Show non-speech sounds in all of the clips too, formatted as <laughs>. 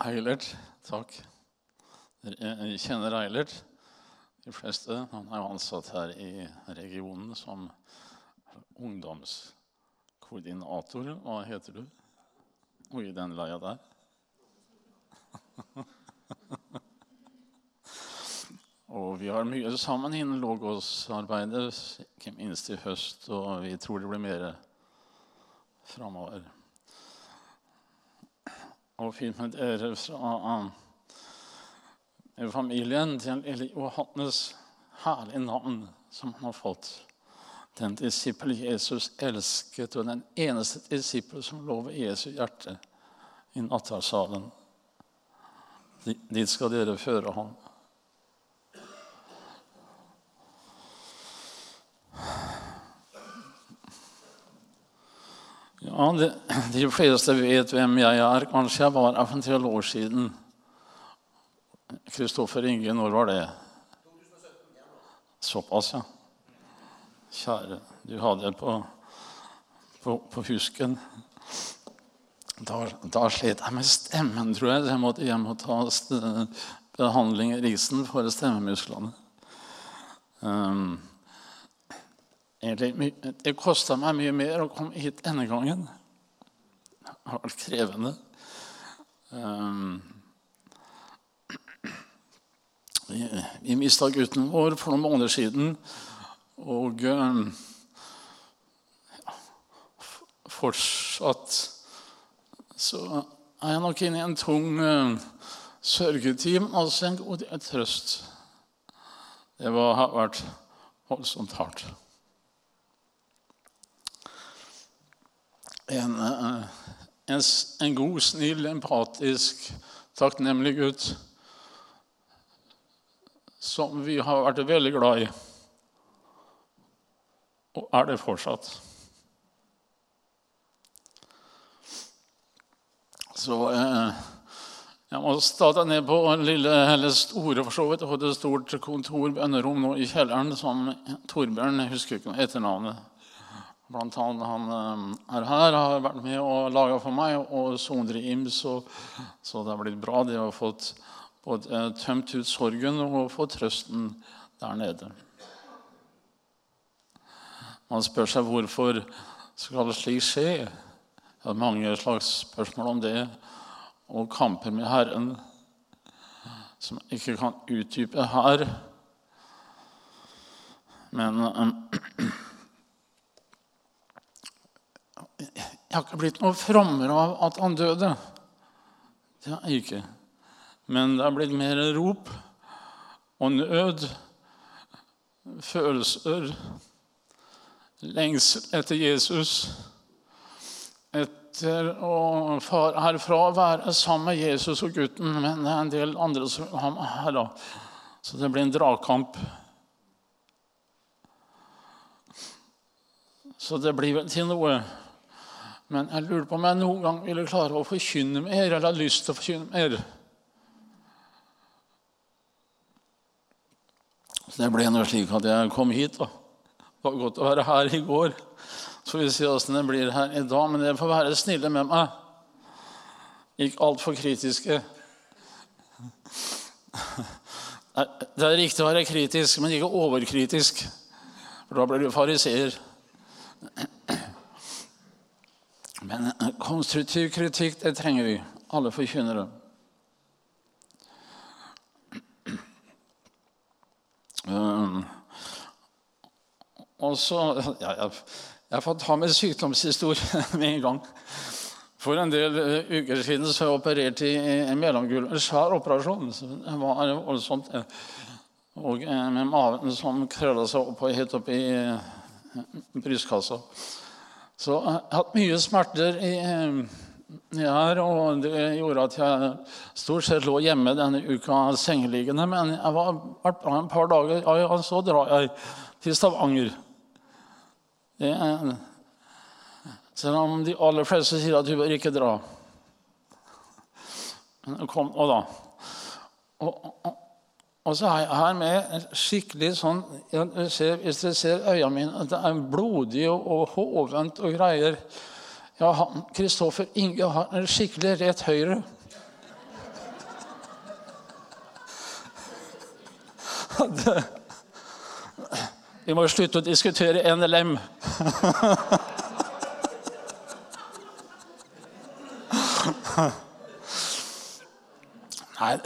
Eilert, takk. Dere kjenner Eilert, de fleste. Han er jo ansatt her i regionen som ungdomskoordinator. Hva heter du? Og i den leia der. <laughs> og vi har mye sammen innen Logos-arbeidet, ikke minst i høst. Og vi tror det blir mer framover. Og fint med dere fra familien til Eli Johannes. Herlig navn som han har fått. Den disippel Jesus elsket, og den eneste disippel som lå ved Jesu hjerte i nattverdssalen. Dit skal dere føre ham. Ja, de, de, fleste vet hvem jeg er. Kanskje jeg var her for en del år siden. Kristoffer Inge, når var det? Såpass, ja. Kjære, du hadde det på, på, på husken. Da, da, slet jeg med stemmen, tror jeg. Jeg måtte hjem og ta behandling i risen for stemmemusklene. Um, det kosta meg mye mer å komme hit denne gangen. Det har vært krevende. Um, vi vi mista gutten vår for noen måneder siden. Og um, fortsatt så er jeg nok inne i en tung uh, sørgetid, men også en god trøst. Det var, har vært voldsomt hardt. En, eh, en, en, god, snill, empatisk, takknemlig gutt som vi har vært veldig glad i, og er det fortsatt. Så eh, jeg må stadig ned på en lille, eller store for så vidt, et stort kontor, bønnerom nå i kjelleren, som Torbjørn jeg husker ikke etternavnet Blant annet han eh, er her, har vært med og laga for meg, og Sondre Ims. Og, så det har blitt bra. De har fått både eh, tømt ut sorgen og fått trøsten der nede. Man spør seg hvorfor skal det slik skje. Jeg har mange slags spørsmål om det, og kamper med Herren som jeg ikke kan utdype her. Men um, Jeg har ikke blitt noe frommere av at han døde. Det har jeg ikke. Men det har blitt mer rop og nød, følelser, lengsel etter Jesus. Etter å fare herfra være sammen med Jesus og gutten. Men det er en del andre som vil ha meg her, da. Så det blir en dragkamp. Så det blir vel til noe. Men jeg lurer på om jeg noen gang ville klare å forkynne mer, eller har lyst til å forkynne mer. Så det ble nå slik at jeg kom hit. da. Det var godt å være her i går. Så får vi se åssen det blir her i dag. Men dere får være snille med meg. Ikke altfor kritiske. Det er riktig å være kritisk, men ikke overkritisk. For da blir du fariseer. Men eh, konstruktiv kritikk, det trenger vi. Alle forkynnere. Um, og så ja, jeg, jeg får ta med sykdomshistorie <laughs> med en gang. For en del uh, uker siden så jeg operert i en mellomgulv. En svær operasjon. Det var voldsomt. Og uh, med maven som krølla seg opp, helt opp i brystkassa. Så jeg har hatt mye smerter i, i her, og det gjorde at jeg stort sett lå hjemme denne uka sengeliggende. Men jeg var vært bra en par dager, ja, ja, så drar jeg til Stavanger. Det, selv om de aller fleste sier at du bør ikke dra. Men kom nå, da. Og, og, og så har jeg her med en skikkelig sånn ser, Hvis dere ser øynene mine, at det er blodig og, og hovent og greier. Ja, Kristoffer Inge har en skikkelig rett høyre. <laughs> Vi må slutte å diskutere NLM. <laughs> Nei,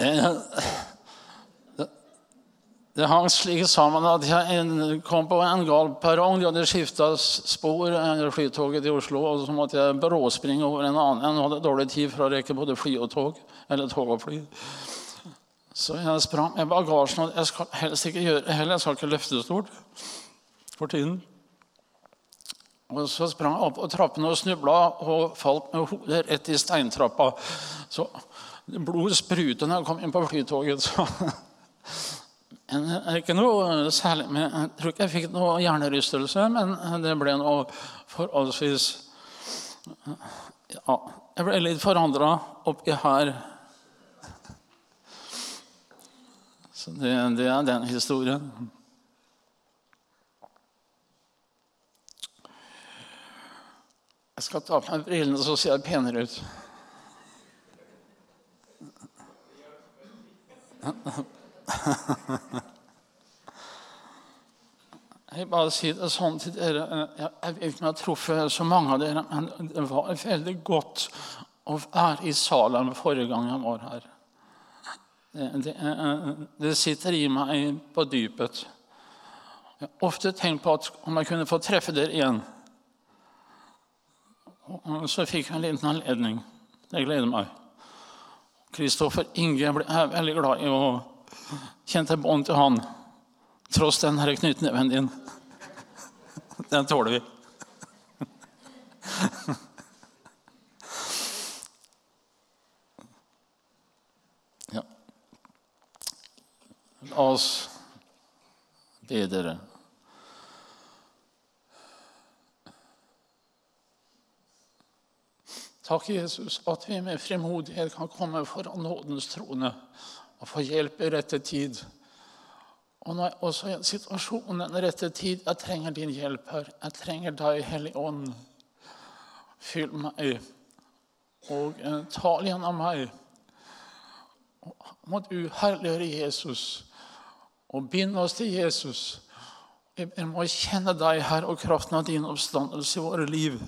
det hang slik sammen at jeg kom på en gal perrong. De hadde skifta spor, flytoget til Oslo, og så måtte jeg bråspringe over en annen. Jeg hadde dårlig tid for å rekke både fly og tog. Eller tog og fly. Så jeg sprang med bagasjen. og Jeg skal helst ikke gjøre heller. Jeg skal ikke løfte stort for tiden. Og så sprang jeg opp på trappene og snubla og falt med hodet rett i steintrappa. Så blod sprutet når jeg kom inn på flytoget. Så. <laughs> Er ikke noe særlig men Jeg tror ikke jeg fikk noe hjernerystelse, men det ble noe forholdsvis Ja, jeg ble litt forandra oppi her. Så det, det er den historien. Jeg skal ta på meg brillene, så ser jeg penere ut. Jeg bare sier det sånn til dere. Jeg vet ikke om jeg har truffet så mange av dere, men det var veldig godt å være i Salem forrige gang jeg var her. Det, det, det sitter i meg på dypet. Jeg har ofte tenkt på at om jeg kunne få treffe dere igjen så fikk jeg en liten anledning. Det gleder meg. Kristoffer Inge ble jeg veldig glad i og kjente bånd til han. Tross den her knyttneven din. Den tåler vi. Ja. La oss be dere. Takk, Jesus, at vi med frimodighet kan komme foran nådens trone og få hjelp i rette tid. Og nå er også i en situasjon den rette tid. Jeg trenger din hjelp her. Jeg trenger deg, Hellig Ånd. Fyll meg og eh, tal gjennom meg. Må du herliggjøre Jesus og binde oss til Jesus. Vi må kjenne deg, her og kraften av din oppstandelse i våre liv.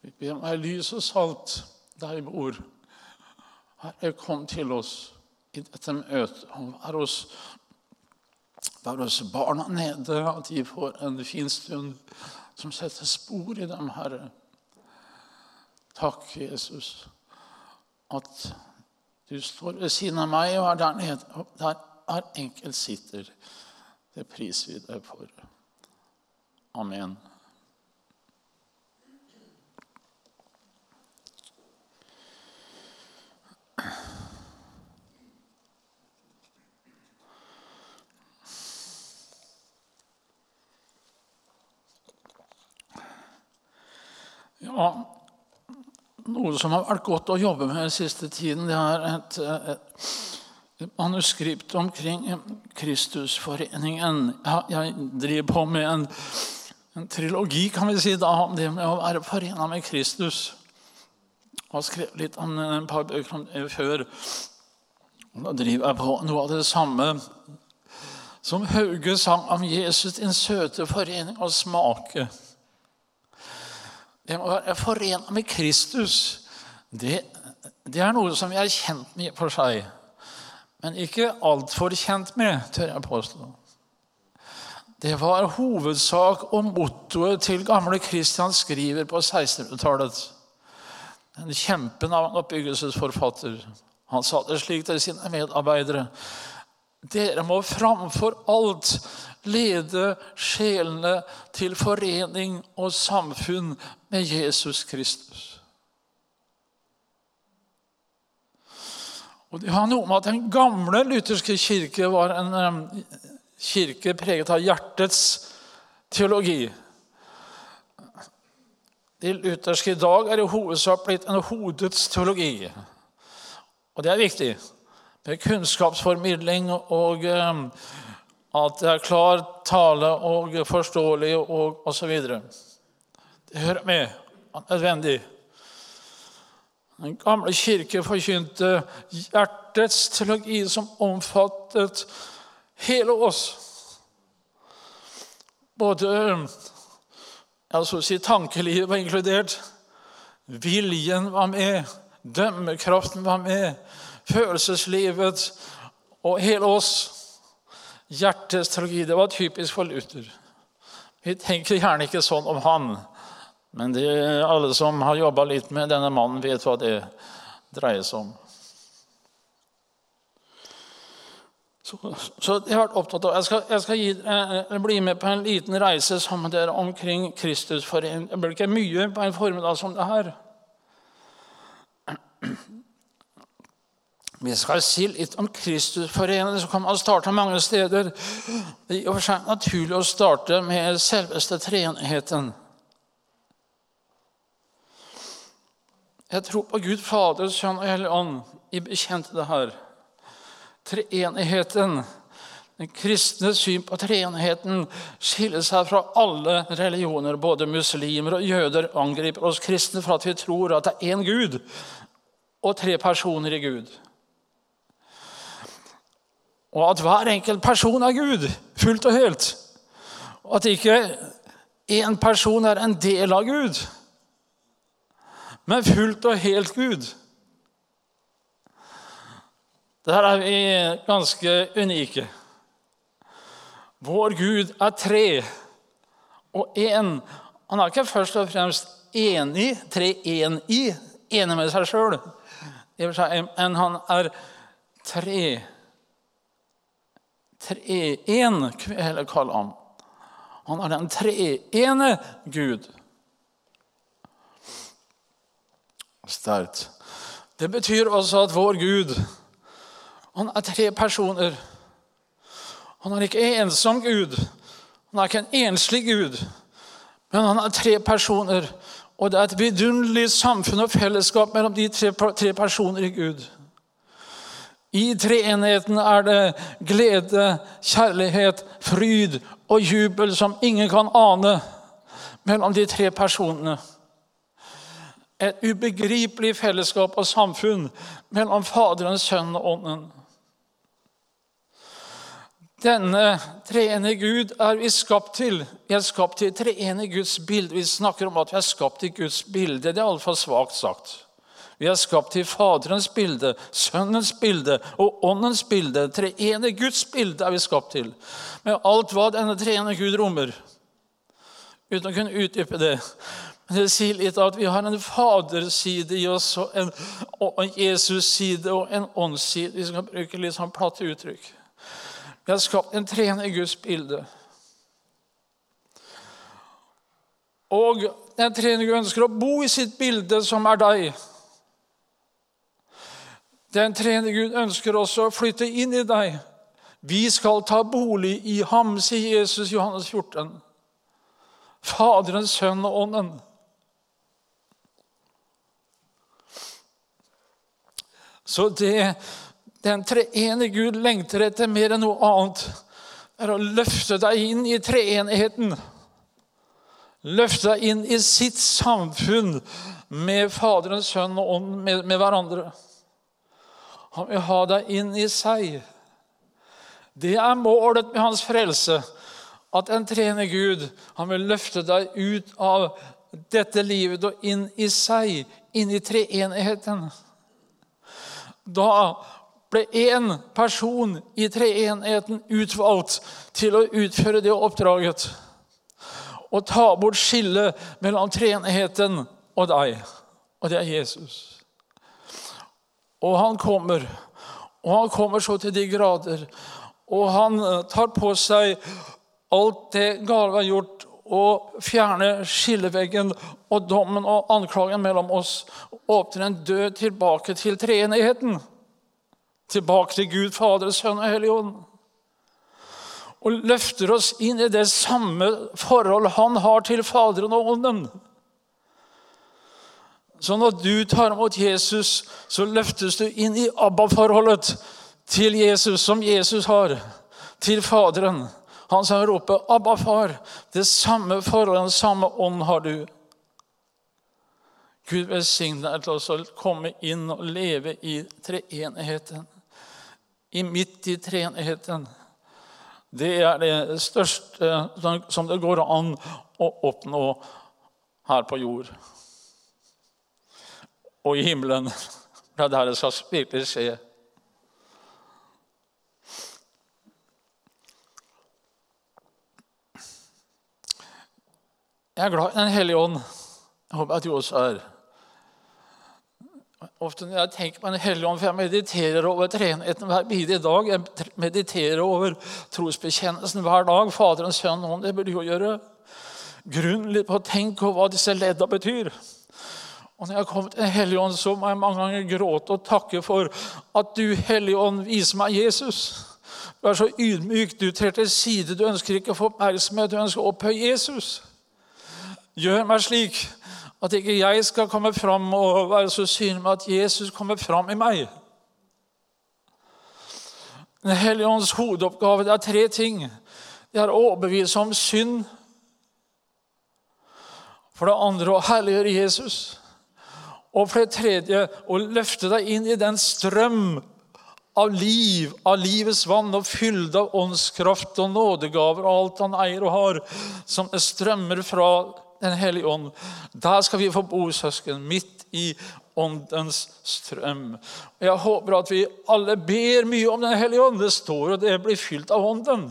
Vi ber om lys og salt der vi bor. Herre, kom til oss i dette møtet. og være hos, være hos barna nede, at de får en fin stund som setter spor i dem, Herre. Takk, Jesus, at du står ved siden av meg og er der nede, der hver enkelt sitter. Det priser vi deg for. Amen. Ja, noe som har vært godt å jobbe med den siste tiden, det er et, et manuskript omkring Kristusforeningen. Jeg driver på med en, en, trilogi kan vi si da, om det med å være forena med Kristus. Jeg har skrevet litt om en par bøker om det før. Da driver jeg på noe av det samme som Hauge sang om Jesus, din søte forening og smake. Det må være forena med Kristus. Det, det, er noe som vi er kjent med for seg. Men ikke altfor kjent med, tør jeg påstå. Det var hovedsak og mottoet til gamle Kristian Skriver på 1600-tallet. En kjempen av en oppbyggelsesforfatter. Han sa det slik til sine medarbeidere. Dere må framfor alt lede sjelene til forening og samfunn med Jesus Kristus. Og Det har noe med at Den gamle lutherske kirke var en kirke preget av hjertets teologi. De lutherske i dag er i hovedsak blitt en hodets teologi. Og det er viktig. Med kunnskapsformidling og at det er klar tale og forståelig og osv. Det hører med. Nødvendig. Den gamle kirke forkynte hjertets teologi, som omfattet hele oss. Både altså si, tankelivet var inkludert, viljen var med, dømmekraften var med, følelseslivet og hele oss. Hjertets teologi. Det var typisk for Luther. Vi tenker gjerne ikke sånn om han, men det, alle som har jobba litt med denne mannen, vet hva det dreier seg om. Så, så jeg har vært opptatt av, Jeg skal, jeg skal gi, eh, bli med på en liten reise sammen med dere omkring Kristus. For Det blir ikke mye på en formiddag som det her. Vi skal si litt om Kristusforeningen. som kan man starte mange steder. Det er for seg naturlig å starte med selveste treenigheten. Jeg tror på Gud Fader, Sønn og Hellig Ånd. Vi bekjente det her. Treenigheten, den kristne syn på treenigheten, skiller seg fra alle religioner. Både muslimer og jøder angriper oss kristne for at vi tror at det er én Gud og tre personer i Gud. Og at hver enkelt person er Gud, fullt og helt. Og at ikke én person er en del av Gud men fullt og helt Gud. Der er vi ganske unike. Vår Gud er tre og én. Han er ikke først og fremst enig, tre-én-i, enig med seg sjøl. Men han er tre. Tre-én, kan vi heller kalle ham. Han er den treene Gud. Sterkt. Det betyr også at vår Gud han er tre personer. Han er ikke ensom Gud. Han er ikke en enslig Gud. Men han er tre personer, og det er et vidunderlig samfunn og fellesskap mellom de tre, tre personer i Gud. I treenheten er det glede, kjærlighet, fryd og jubel som ingen kan ane mellom de tre personene et ubegripelig fellesskap og samfunn mellom Faderen, Sønnen og Ånden. Denne treene Gud er vi skapt til. Vi er skapt til treene Guds bilde. Vi snakker om at vi er skapt til Guds bilde. Det er iallfall svakt sagt. Vi er skapt til Faderens bilde, Sønnens bilde og Åndens bilde. Treene Guds bilde er vi skapt til. Med alt hva denne treene Gud rommer. Uten å kunne utdype det. Det sier litt at vi har en faderside i oss, og en, en Jesus-side og en åndsside. Vi skal bruke litt sånn platte uttrykk. Vi har skapt en treende Guds bilde. Og den treende Gud ønsker å bo i sitt bilde, som er deg. Den tredje Gud ønsker også å flytte inn i deg. Vi skal ta bolig i ham, sier Jesus Johannes 14. Faderen, Sønnen og Ånden. Så det den treene Gud lengter etter mer enn noe annet, er å løfte deg inn i treenigheten. Løfte deg inn i sitt samfunn med Faderen, Sønn og Ånd, med, med hverandre. Han vil ha deg inn i seg. Det er målet med hans frelse. At en trener Gud han vil løfte deg ut av dette livet og inn i seg, inn i treenigheten. Da ble én person i treenigheten utvalgt til å utføre det oppdraget. Å ta bort skillet mellom treenigheten og deg. Og det er Jesus. Og han kommer. Og han kommer så til de grader. Og han eh, tar på seg alt det gale har gjort, og fjerner skilleveggen og dommen og anklagen mellom oss åpner en død tilbake til treenigheten. Tilbake til Gud, Fader, Sønn og Hellig Ånd. Og løfter oss inn i det samme forhold han har til Faderen og Ånden. Så når du tar imot Jesus, så løftes du inn i Abba-forholdet til Jesus, som Jesus har til Faderen. Han som roper 'Abba, far'. Det samme forholdet, den samme ånd har du. Gud velsigne deg til å komme inn og leve i treenigheten. I midt i treenigheten. Det er det største som det går an å oppnå her på jord. Og i himmelen. Det er der det skal virkelig skje. Jeg er glad i Den hellige ånd. Jeg håper at du også er. Ofte når jeg tenker på Den hellige ånd, for jeg mediterer over treenheten hver bidige dag. Jeg mediterer over trosbekjennelsen hver dag. Faderens sønn og Det burde jo gjøre. Grunn litt på å tenke over hva disse ledda betyr. Og når jeg kommer til Den hellige ånd, så må jeg mange ganger gråte og takke for at du, Hellige ånd, viser meg Jesus. Du er så ydmyk. Du trer til side. Du ønsker ikke å få oppmerksomhet. Du ønsker å opphøye Jesus. Gjør meg slik at ikke jeg skal komme fram og være så synlig med at Jesus kommer fram i meg. Den hellige ånds hovedoppgave det er tre ting. Det er å overbevise om synd. For det andre å herliggjøre Jesus. Og for det tredje å løfte deg inn i den strøm av liv, av livets vann, og fylde av åndskraft og nådegaver og alt han eier og har, som strømmer fra den hellige ånd. Der skal vi få bo, søsken, midt i åndens strøm. Og Jeg håper at vi alle ber mye om Den hellige ånd. Det står, og det blir fylt av ånden.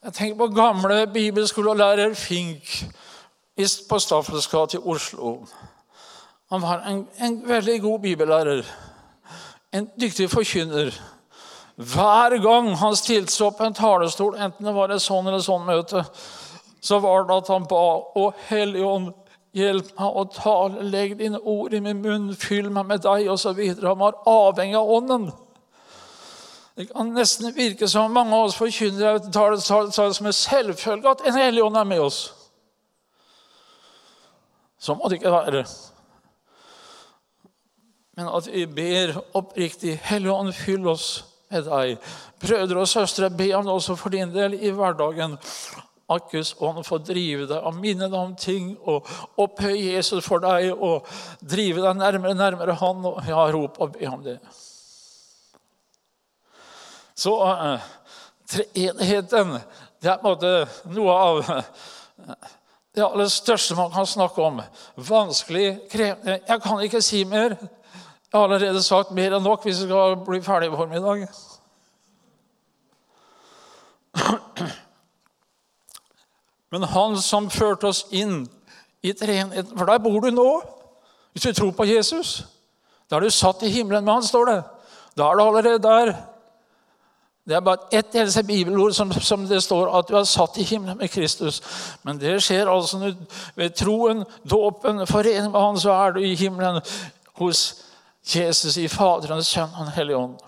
Jeg tenker på gamle bibelskolelærer Fink på Staffels gate i Oslo. Han var en, en veldig god bibellærer. En dyktig forkynner. Hver gang han stilte seg opp en talerstol, enten det var et sånn eller sånn møte, så var det at han ba Å Hellige Ånd, hjelp meg å tale, legg dine ord i min munn, fyll meg med deg, osv. Han var avhengig av Ånden. Det kan nesten virke som mange av oss forkynnere tar det som en selvfølge at En hellig ånd er med oss. Så må det ikke være. Men at vi ber oppriktig Hellige ånd, fyll oss med deg. Brødre og søstre, be om det også for din del i hverdagen at Guds ånd får drive deg og minne deg om ting og opphøye Jesus for deg og drive deg nærmere nærmere Han. Og ja, rop og be om det. Så uh, treenigheten det er på en måte noe av uh, det største man kan snakke om. Vanskelig, krevende Jeg kan ikke si mer. Jeg har allerede sagt mer enn nok hvis vi skal bli ferdig i formiddag. Men han som førte oss inn i treenheten For der bor du nå. Hvis du tror på Jesus. Da er du satt i himmelen med han, står det. Da er du allerede der. Det er bare ett eneste bibelord som, som, det står at du er satt i himmelen med Kristus. Men det skjer altså ved troen, dåpen, forening med Han, så er du i himmelen hos Jesus i Faderens Sønn og Den hellige ånd.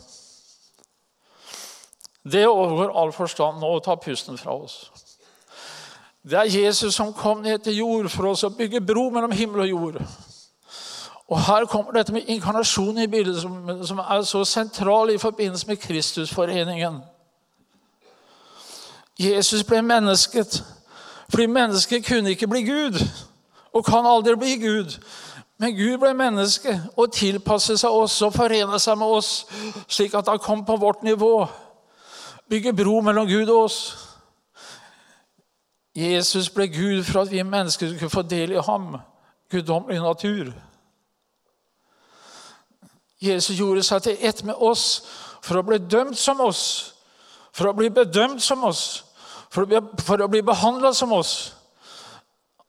Det overgår all forstand nå å ta pusten fra oss. Det er Jesus som kom ned til jord for oss å bygge bro mellom himmel og jord. Og Her kommer dette med inkarnasjon i bildet, som, som er så sentral i forbindelse med Kristusforeningen. Jesus ble mennesket fordi mennesket kunne ikke bli Gud og kan aldri bli Gud. Men Gud ble menneske og tilpasset seg oss og forenet seg med oss, slik at han kom på vårt nivå. Bygge bro mellom Gud og oss. Jesus ble Gud for at vi mennesker skulle få del i ham, guddommelig natur. Jesus gjorde seg til ett med oss for å bli dømt som oss, for å bli bedømt som oss, for å bli, for behandla som oss.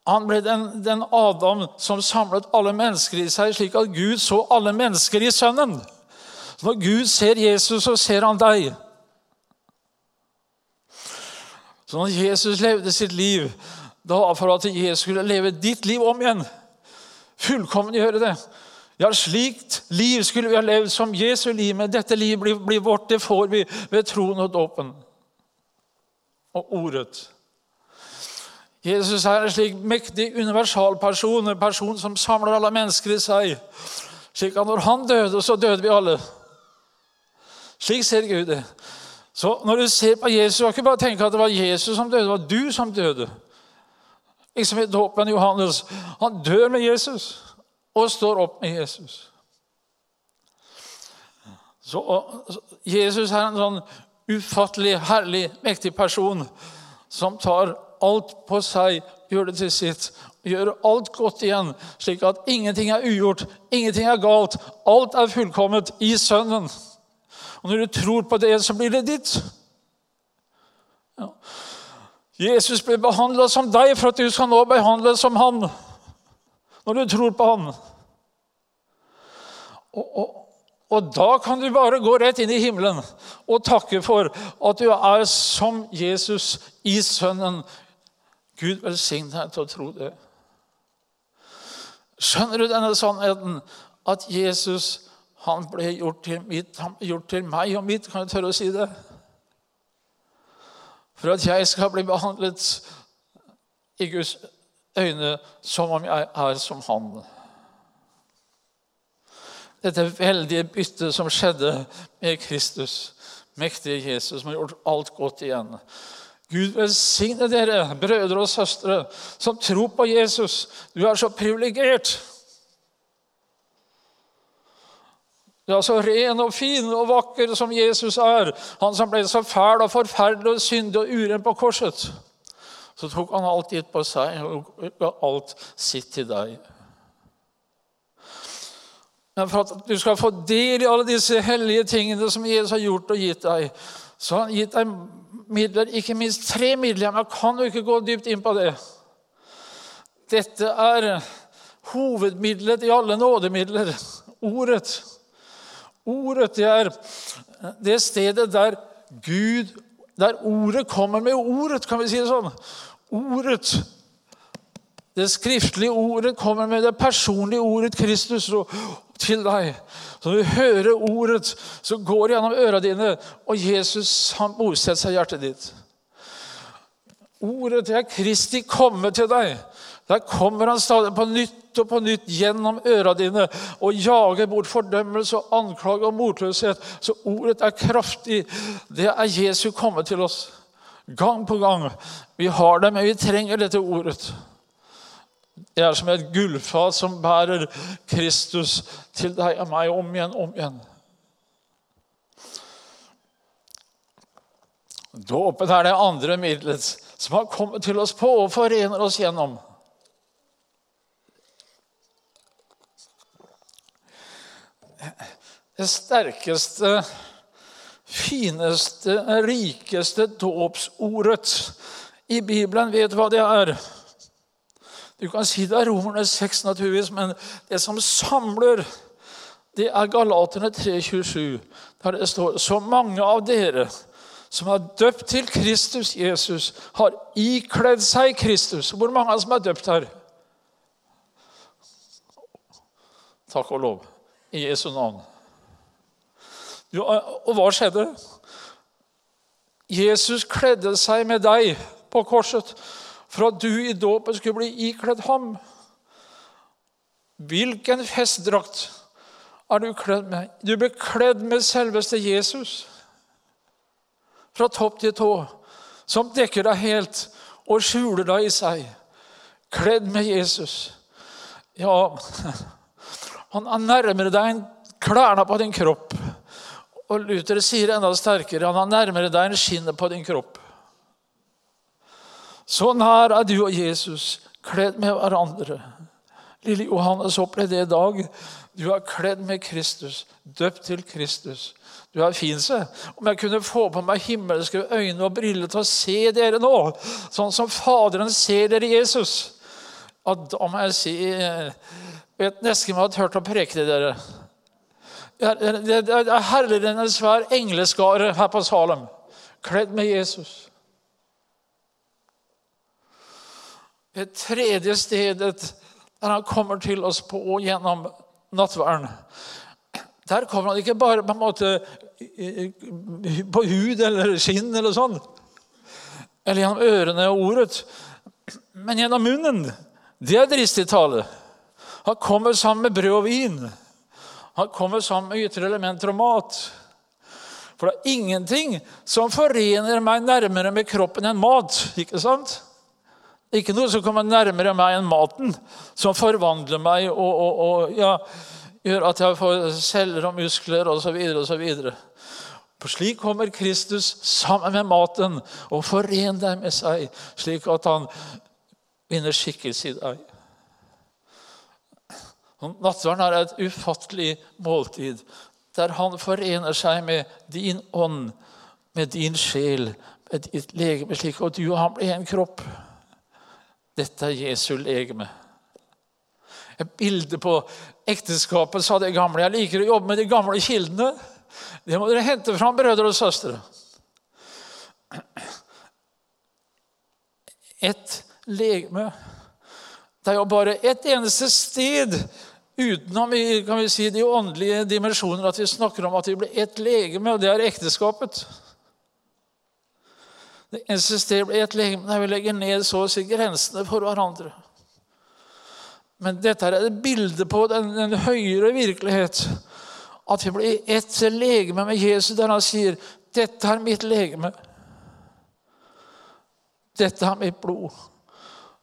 Han ble den, den, Adam som samlet alle mennesker i seg, slik at Gud så alle mennesker i Sønnen. Så når Gud ser Jesus, så ser han deg. Så når Jesus levde sitt liv, da for at Jesus skulle leve ditt liv om igjen. Fullkommen gjøre det. Ja, slikt liv skulle vi ha levd som Jesu liv, men dette livet blir, blir vårt. Det får vi ved troen og dåpen og ordet. Jesus er en slik mektig universalperson, en person som samler alle mennesker i seg. Slik at når han døde, så døde vi alle. Slik ser Gud det. Så når du ser på Jesus, kan ikke bare tenke at det var Jesus som døde, det var du som døde. Liksom i dåpen Johannes. Han dør med Jesus og står opp med Jesus. Så Jesus er en sånn ufattelig, herlig, mektig person som tar alt på seg, gjør det til sitt, gjør alt godt igjen, slik at ingenting er ugjort, ingenting er galt. Alt er fullkomment i Sønnen. Og når du tror på det, så blir det ditt. Ja. Jesus ble behandla som deg for at du skal nå behandles som han. Når du tror på han. Og, og, og, da kan du bare gå rett inn i himmelen og takke for at du er som Jesus i Sønnen. Gud velsigne deg til å tro det. Skjønner du denne sannheten? At Jesus han ble gjort til, mitt, gjort til meg og mitt, kan jeg tørre å si det? For at jeg skal bli behandlet i Guds øyne som om jeg er som han. Dette veldige byttet som skjedde med Kristus, mektige Jesus, som har gjort alt godt igjen. Gud velsigne dere, brødre og søstre, som tror på Jesus. Du er så privilegert. Du er så ren og fin og vakker som Jesus er. Han som ble så fæl og forferdelig og syndig og uren på korset. Så tok han alt gitt på seg og ga alt sitt til deg. Men for at du skal få del i alle disse hellige tingene som Jesus har gjort og gitt deg, så har han gitt deg midler, ikke minst tre midler. Men jeg kan jo ikke gå dypt inn på det. Dette er hovedmiddelet i alle nådemidler. Ordet. Ordet det er det stedet der Gud Der ordet kommer med ordet, kan vi si det sånn. Ordet, det skriftlige ordet, kommer med det personlige ordet Kristus til deg. Så når du hører ordet, så går det gjennom ørene dine, og Jesus han bosetter seg i hjertet ditt. Ordet det er Kristi komme til deg. Der kommer han stadig på nytt og på nytt gjennom øra dine og jager bort fordømmelse og anklage og motløshet. Så ordet er kraftig. Det er Jesu komme til oss. Gang på gang. Vi har det, men vi trenger dette ordet. Det er som et gullfat som bærer Kristus til deg og meg om igjen, om igjen. Dåpen er det andre middelet som har kommet til oss på og forener oss gjennom. Det sterkeste, fineste, rikeste dåpsordet i Bibelen. Vet du hva det er? Du kan si det er Romerne 6, naturligvis, men det som samler, det er Galaterne 3,27, der det står Så mange av dere som er døpt til Kristus Jesus, har ikledd seg Kristus. Hvor mange er som er døpt her? Takk og lov i Jesu navn. Og hva skjedde? Jesus kledde seg med deg på korset for at du i dåpen skulle bli ikledd ham. Hvilken festdrakt er du kledd med? Du ble kledd med selveste Jesus fra topp til tå, som dekker deg helt og skjuler deg i seg. Kledd med Jesus. Ja, <laughs> han er nærmere deg enn klærne på din kropp. Og Luther sier enda sterkere han er nærmere deg enn skinnet på din kropp. Så nær er du og Jesus, kledd med hverandre. Lille Johannes opplevde det i dag. Du er kledd med Kristus, døpt til Kristus. Du er fin, se. Om jeg kunne få på meg himmelske øyne og briller til å se dere nå, sånn som Faderen ser dere Jesus, at da må jeg si vet nesten om jeg har hørt å preke dere. Det er herligere enn en svær engleskare her på Salem, kledd med Jesus. Det tredje stedet der han kommer til oss på gjennom nattverden. Der kommer han ikke bare på en måte på hud eller skinn eller sånn, eller gjennom ørene og ordet, men gjennom munnen. Det er dristig tale. Han kommer sammen med brød og vin. Han kommer sammen med ytre elementer og mat. For det er ingenting som forener meg nærmere med kroppen enn mat. ikke sant? Ikke noe som kommer nærmere meg enn maten, som forvandler meg og, og, og ja, gjør at jeg får celler og muskler osv. For slik kommer Kristus sammen med maten og forener deg med seg, slik at han vinner skikkelse i deg. Nattverden er et ufattelig måltid der han forener seg med din ånd, med din sjel, med ditt legeme, slik at du og han blir en kropp. Dette er Jesu legeme. Et bilde på ekteskapet, sa det gamle. Jeg liker å jobbe med de gamle kildene. Det må dere hente fram, brødre og søstre. Et legeme. Det er jo bare et eneste sted utenom kan vi si, de åndelige dimensjoner at vi snakker om at vi blir ett legeme, og det er ekteskapet. Det eneste stedet blir ett legeme der vi legger ned så å si grensene for hverandre. Men dette er et bilde på den, den høyere virkelighet. At vi blir ett legeme med Jesus, der han sier 'Dette er mitt legeme'. Dette er mitt blod.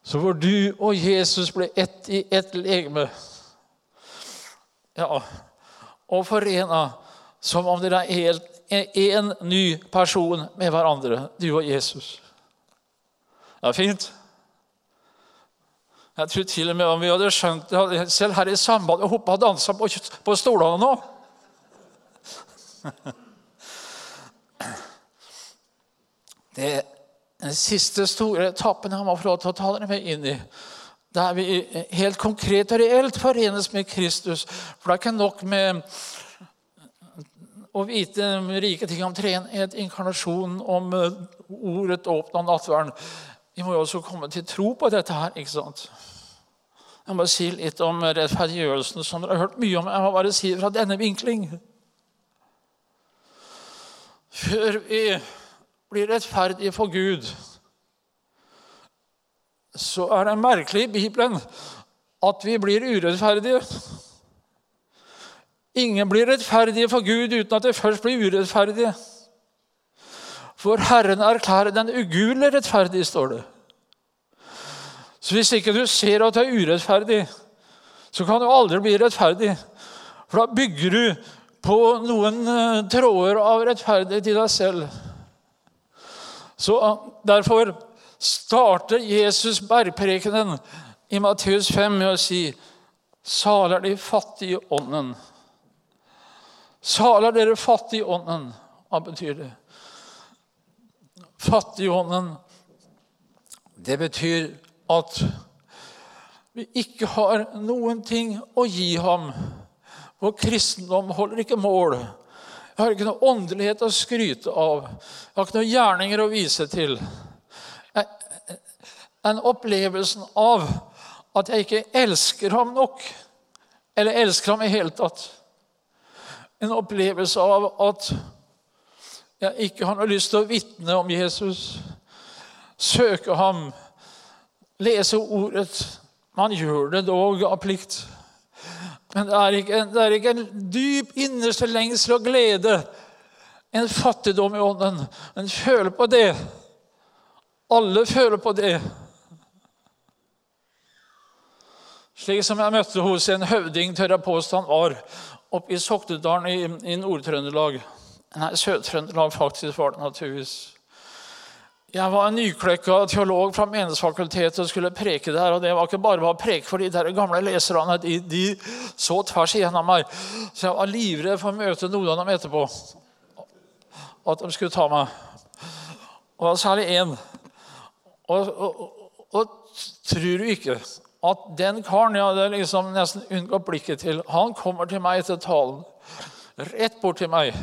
Så hvor du og Jesus blir ett i ett legeme. Ja, og forena som om dere er én ny person med hverandre, du og Jesus. Det er fint. Jeg tror til og med om vi hadde skjønt det selv her i sambandet og hoppa og dansa på, på stolene nå. Det den siste store etappen jeg må få lov til å ta dere med inn i. Der vi helt konkret og reelt forenes med Kristus. For det er ikke nok med å vite rike ting om treenhet, inkarnasjon, om ordet åpna nattverden. Vi må jo også komme til tro på dette her. ikke sant? Jeg må si litt om rettferdiggjørelsen, som dere har hørt mye om. Jeg må bare si det fra denne vinkling. Før vi blir rettferdige for Gud, så er det merkelig i Bibelen at vi blir urettferdige. Ingen blir rettferdige for Gud uten at de først blir urettferdige. For Herren erklærer den ugudelige rettferdig, står det. Så hvis ikke du ser at du er urettferdig, så kan du aldri bli rettferdig. For da bygger du på noen eh, tråder av rettferdighet i deg selv. Så eh, Derfor starter Jesus bergprekenen i Matteus 5 med å si Salig er de fattige i ånden. Salig er dere fattige i ånden. Hva betyr det? Fattig i ånden, det betyr at vi ikke har noen ting å gi ham. Vår kristendom holder ikke mål. Jeg har ikke noe åndelighet å skryte av. Jeg har ikke noen gjerninger å vise til. Den opplevelsen av at jeg ikke elsker ham nok, eller elsker ham i hele tatt. En opplevelse av at jeg ikke har noe lyst til å vitne om Jesus, søke ham, lese ordet. Man gjør det dog av plikt. Men det er ikke, det er ikke en dyp innerste lengsel og glede, en fattigdom i ånden. En føler på det. Alle føler på det. Slik som jeg møtte hos en høvding, tør jeg påstå han var, oppe i Soknedalen i, i Nord-Trøndelag. Nei, Sør-Trøndelag faktisk var det naturligvis. Jeg var en nyklekka teolog fra Menighetsfakultetet og skulle preke der. Og det var ikke bare å preke for de der gamle leserne. De, de så tvers igjennom meg. Så jeg var livredd for å møte noen av dem etterpå. At de skulle ta meg. Og det var særlig én. Og, og, og, og, tror du ikke at den karen jeg hadde liksom nesten unngått blikket til, han kommer til meg etter talen. Rett bort til meg.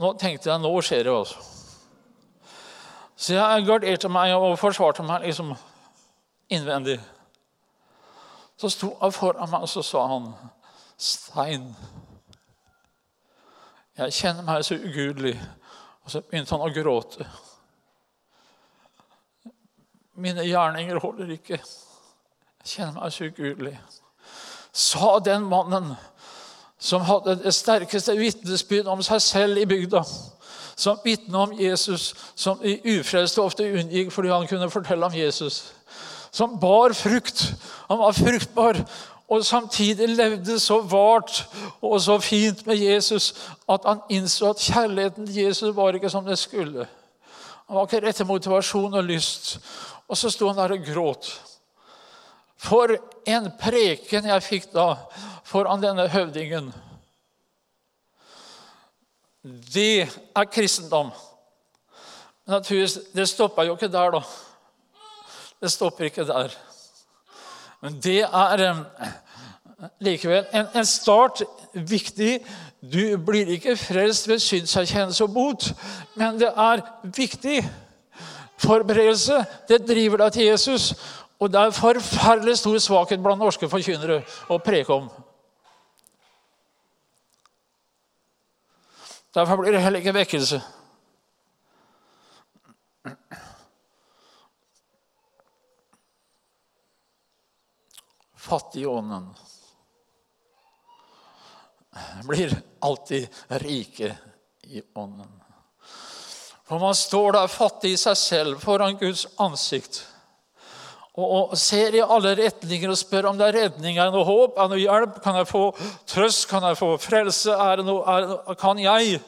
Nå tenkte jeg nå skjer det. altså. Så jeg garderte meg og forsvarte meg liksom innvendig. Så sto han foran meg, og så sa han, 'Stein, jeg kjenner meg så ugudelig.' Og så begynte han å gråte. Mine gjerninger holder ikke. Jeg kjenner meg så ugudelig. Sa den mannen som hadde det sterkeste vitnesbyrd om seg selv i bygda som vitne om Jesus, som de ufrelste ofte unngikk fordi han kunne fortelle om Jesus. Som bar frukt. Han var fruktbar. og samtidig levde så vart og så fint med Jesus at han innså at kjærligheten til Jesus var ikke som det skulle. Han var ikke rett til motivasjon og lyst. Og så sto han der og gråt. For en preken jeg fikk da foran denne høvdingen. Det er kristendom. Men naturligvis, det stoppa jo ikke der, da. Det stopper ikke der. Men det er likevel en, en, start viktig. Du blir ikke frelst ved synserkjennelse og bot, men det er viktig. Forberedelse det driver deg til Jesus. Og det er forferdelig stor svakhet blant norske forkynnere å preke om. Derfor blir det heller ikke vekkelse. Fattig i ånden blir alltid rike i ånden. For man står der fattig i seg selv foran Guds ansikt og, ser i alle retninger og spør om det er redning, er det noe håp, er det noe hjelp, kan jeg få trøst, kan jeg få frelse, er det noe, er det noe, kan jeg?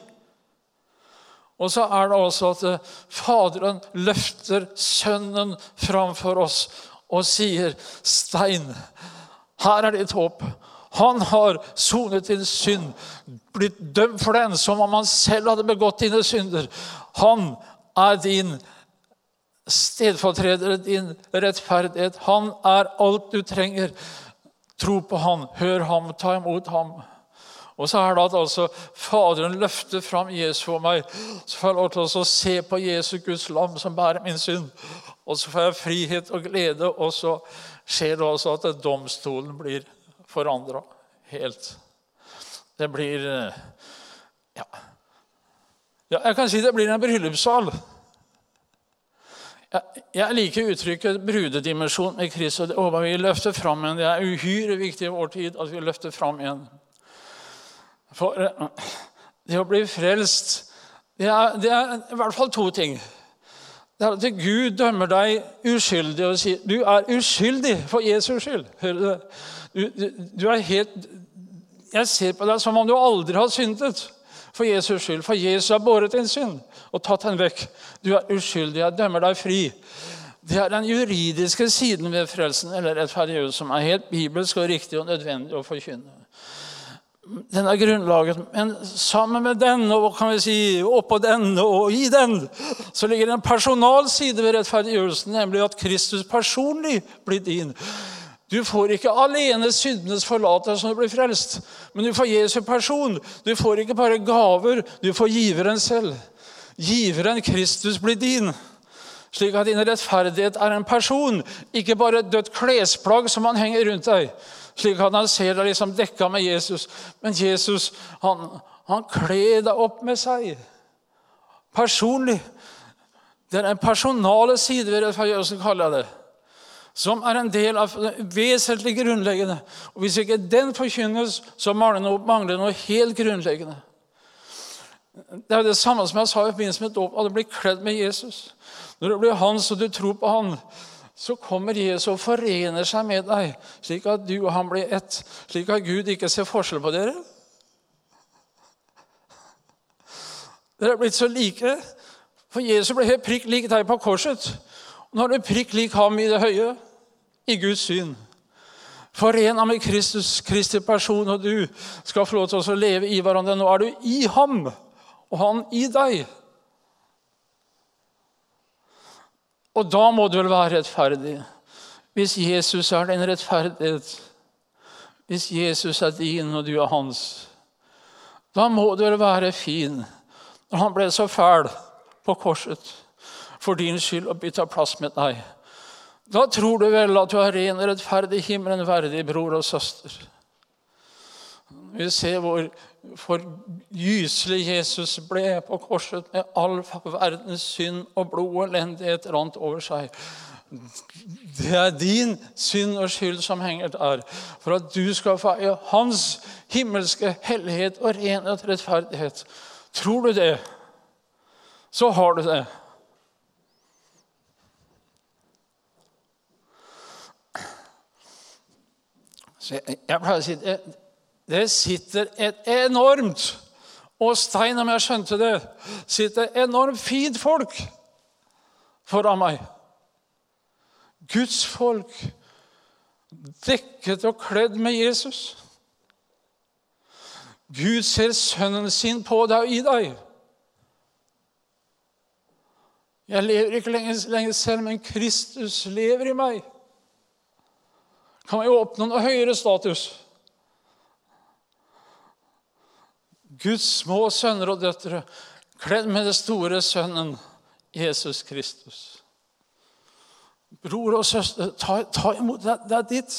Og så er det også at eh, Faderen løfter Sønnen framfor oss og sier, 'Stein, her er ditt håp.' Han har sonet din synd, blitt dømt for den som om han selv hadde begått dine synder. Han er din stedfortreder, din rettferdighet. Han er alt du trenger. Tro på han, hør ham, ta imot ham. Og så er det at altså Faderen løfter fram Jesus for meg. Så får jeg lov til å se på Jesus, Guds lam, som bærer min synd. Og så får jeg frihet og glede, og så skjer det også at domstolen blir forandra helt. Det blir eh, ja. ja, jeg kan si det blir en bryllupssal. Jeg liker uttrykket 'brudedimensjon' med Kristus. Og vi løfter fram igjen. Det er uhyre viktig i vår tid at vi løfter fram igjen. For eh, det å bli frelst det er, det er i hvert fall to ting. Det er at Gud dømmer deg uskyldig og sier du er uskyldig for Jesus skyld. Du? Du, du, er helt Jeg ser på deg som om du aldri har syndet for Jesus skyld. For Jesus har båret din synd og tatt den vekk. Du er uskyldig. Jeg dømmer deg fri. Det er den juridiske siden ved frelsen eller rettferdiggjørelse som er helt bibelsk og riktig og nødvendig å forkynne. Den er grunnlaget, Men sammen med den og kan vi si, oppå den og i den, så ligger det en personal side ved rettferdiggjørelsen, nemlig at Kristus personlig blir din. Du får ikke alene syndenes forlatelse når du blir frelst, men du får Jesu person. Du får ikke bare gaver, du får giveren selv. Giveren Kristus blir din. Slik at din rettferdighet er en person, ikke bare et dødt klesplagg som han henger rundt deg. Slik at han ser deg liksom dekka med Jesus. Men Jesus han, han kler deg opp med seg. Personlig. Det er en personale side ved rettferdigheten, kaller jeg det som er en del av det vesentlig grunnleggende. Og Hvis ikke den forkynnes, så mangler det noe helt grunnleggende. Det er det samme som jeg sa i forbindelse med dåp. At du blir kledd med Jesus. Når du blir hans og du tror på han, så kommer Jesus og forener seg med deg, slik at du og han blir ett. Slik at Gud ikke ser forskjell på dere. Dere er blitt så like. For Jesus ble helt prikk lik deg på korset. Og Nå er du prikk lik ham i det høye, i Guds syn. Forena med Kristus, Kristi person, og du skal få lov til å leve i hverandre. Nå er du i ham, og han i deg. Og da må du vel være rettferdig. Hvis Jesus er din rettferdighet, hvis Jesus er din og du er hans, da må du vel være fin. Når han ble så fæl på korset for din skyld og bytta plass med deg. Da tror du vel at du er ren rettferdig, himmelen verdig bror og søster. Vi ser hvor for gyselig Jesus ble på korset med all verdens synd og blod og elendighet rant over seg. Det er din synd og skyld som henger der, for at du skal få eie hans himmelske hellighet og renhet og rettferdighet. Tror du det, så har du det. Så jeg, jeg pleier å si det, det sitter et enormt Og Stein, om jeg skjønte det, sitter enormt fint folk foran meg. Guds folk dekket og kledd med Jesus. Gud ser sønnen sin på deg og i deg. Jeg lever ikke lenger selv, men Kristus lever i meg. Kan vi oppnå noe høyere status? Guds små sønner og døtre, kledd med det store sønnen Jesus Kristus. Bror og søster, ta, ta imot. Det, det er ditt.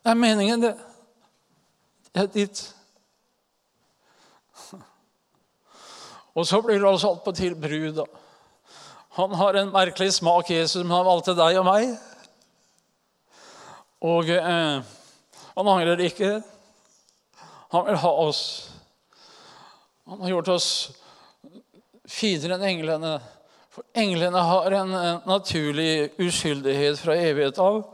Det er meningen, det. Det er ditt. Og så blir det altså alt på til brud. Han har en merkelig smak, Jesus, men han valgte deg og meg. Og eh, han angrer ikke. Han vil ha oss. Han har gjort oss finere enn englene. For englene har en naturlig uskyldighet fra evighet av.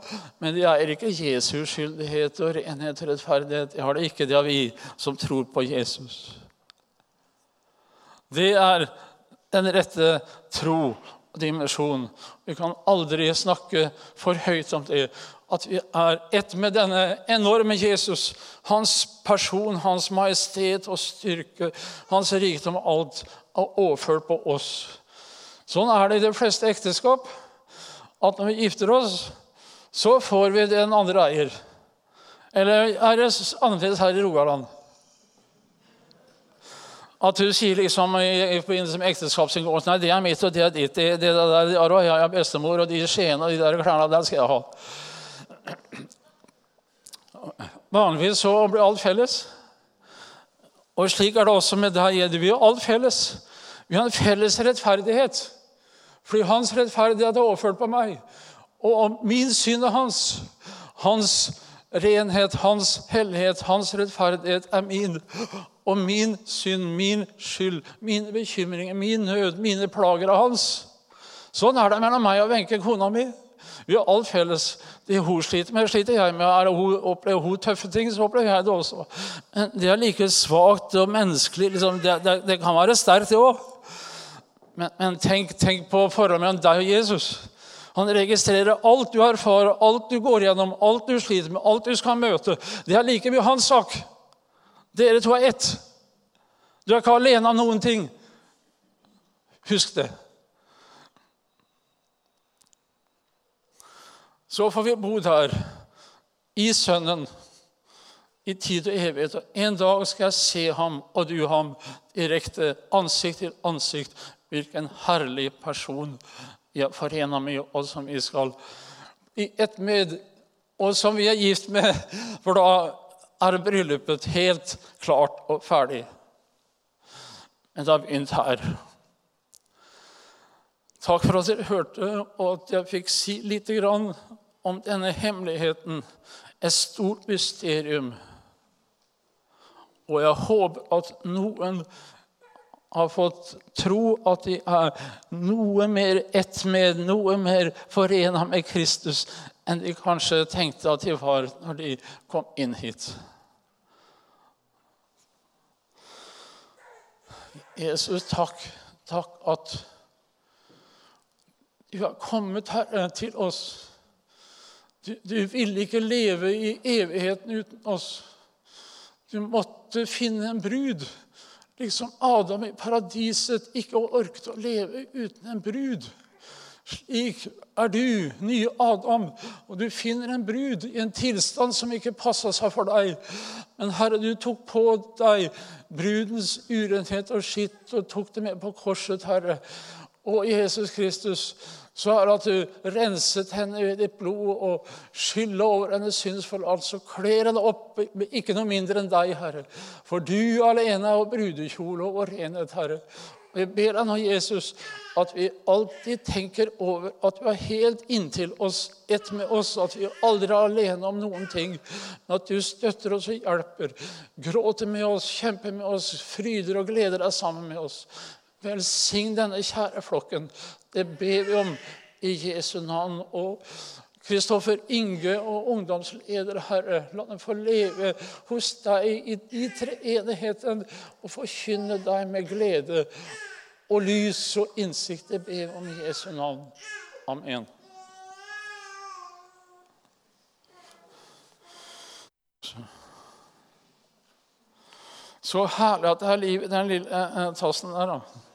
Men de er ikke Jesu uskyldighet og renhet og rettferdighet. Det har det ikke. Det har vi som tror på Jesus. Det er den rette tro og dimensjon. Vi kan aldri snakke for høyt om det. At vi er ett med denne enorme Jesus. Hans person, hans majestet og styrke, hans rikdom og alt er overført på oss. Sånn er det i de fleste ekteskap. At når vi gifter oss, så får vi den andre eier. Eller er det annerledes her i Rogaland? At du sier liksom i forbindelse med ekteskapsinngåelsen Nei, det er mitt, og det er ditt. Det, det, det der, de arva, jeg er bestemor, og de skjeene og de der klærne, der skal jeg ha. Vanligvis så blir alt felles. Og slik er det også med deg. Vi har alt felles. Vi har en felles rettferdighet. Fordi hans rettferdighet er overført på meg. Og min synd er hans. Hans renhet, hans hellighet, hans rettferdighet er min og min synd, min skyld, mine bekymringer, min nød, mine plager er hans. Sånn er det mellom meg og Wenche, kona mi. Vi har alt felles. Det hun sliter med, sliter jeg med. Er hun, opplever hun tøffe ting, så opplever jeg det også. Men det er like svakt og menneskelig. Liksom. Det, det, det, kan være sterkt, det òg. Men, men tenk, tenk, på forholdet mellom deg og Jesus. Han registrerer alt du erfarer, alt du går gjennom, alt du sliter med, alt du skal møte. Det er like mye hans sak. Dere to er ett. Du er ikke alene om noen ting. Husk det. Så får vi bo der i Sønnen i tid og evighet. Og en dag skal jeg se ham og du ham direkte, ansikt til ansikt. Hvilken herlig person vi er forena med, og som vi skal i ett med, og som vi er gift med. For da er bryllupet helt klart og ferdig. Men det har begynt her. Takk for at dere hørte, og at jeg fikk si litt om denne hemmeligheten. Et stort mysterium. Og jeg håper at noen har fått tro at de er noe mer ett med, noe mer forena med Kristus enn de kanskje tenkte at de var når de kom inn hit. Jesus, takk, takk at du har kommet, Herre, til oss. Du, du ville ikke leve i evigheten uten oss. Du måtte finne en brud, liksom Adam i paradiset ikke orket å leve uten en brud. Slik er du, nye Adam, og du finner en brud i en tilstand som ikke passa seg for deg. Men Herre, du tok på deg brudens urenhet og skitt og tok det med på korset, Herre. Og Jesus Kristus, så det at du renset henne ved ditt blod og skylda over hennes synsforlat. Så kler henne opp ikke noe mindre enn deg, Herre. For du alene er brudekjole og renhet, Herre. Og jeg ber deg nå, Jesus, at vi alltid tenker over at du er helt inntil oss, ett med oss, at vi aldri er alene om noen ting. Men at du støtter oss og hjelper, gråter med oss, kjemper med oss, fryder og gleder deg sammen med oss. Velsign denne kjære flokken. Det ber vi om i Jesu navn. Og Kristoffer Inge og ungdomsleder, Herre, la dem få leve hos deg i, i treenigheten og forkynne deg med glede og lys og innsikt. Det ber om i Jesu navn. Amen. Så herlig at det er liv i den lille eh, tassen der, da.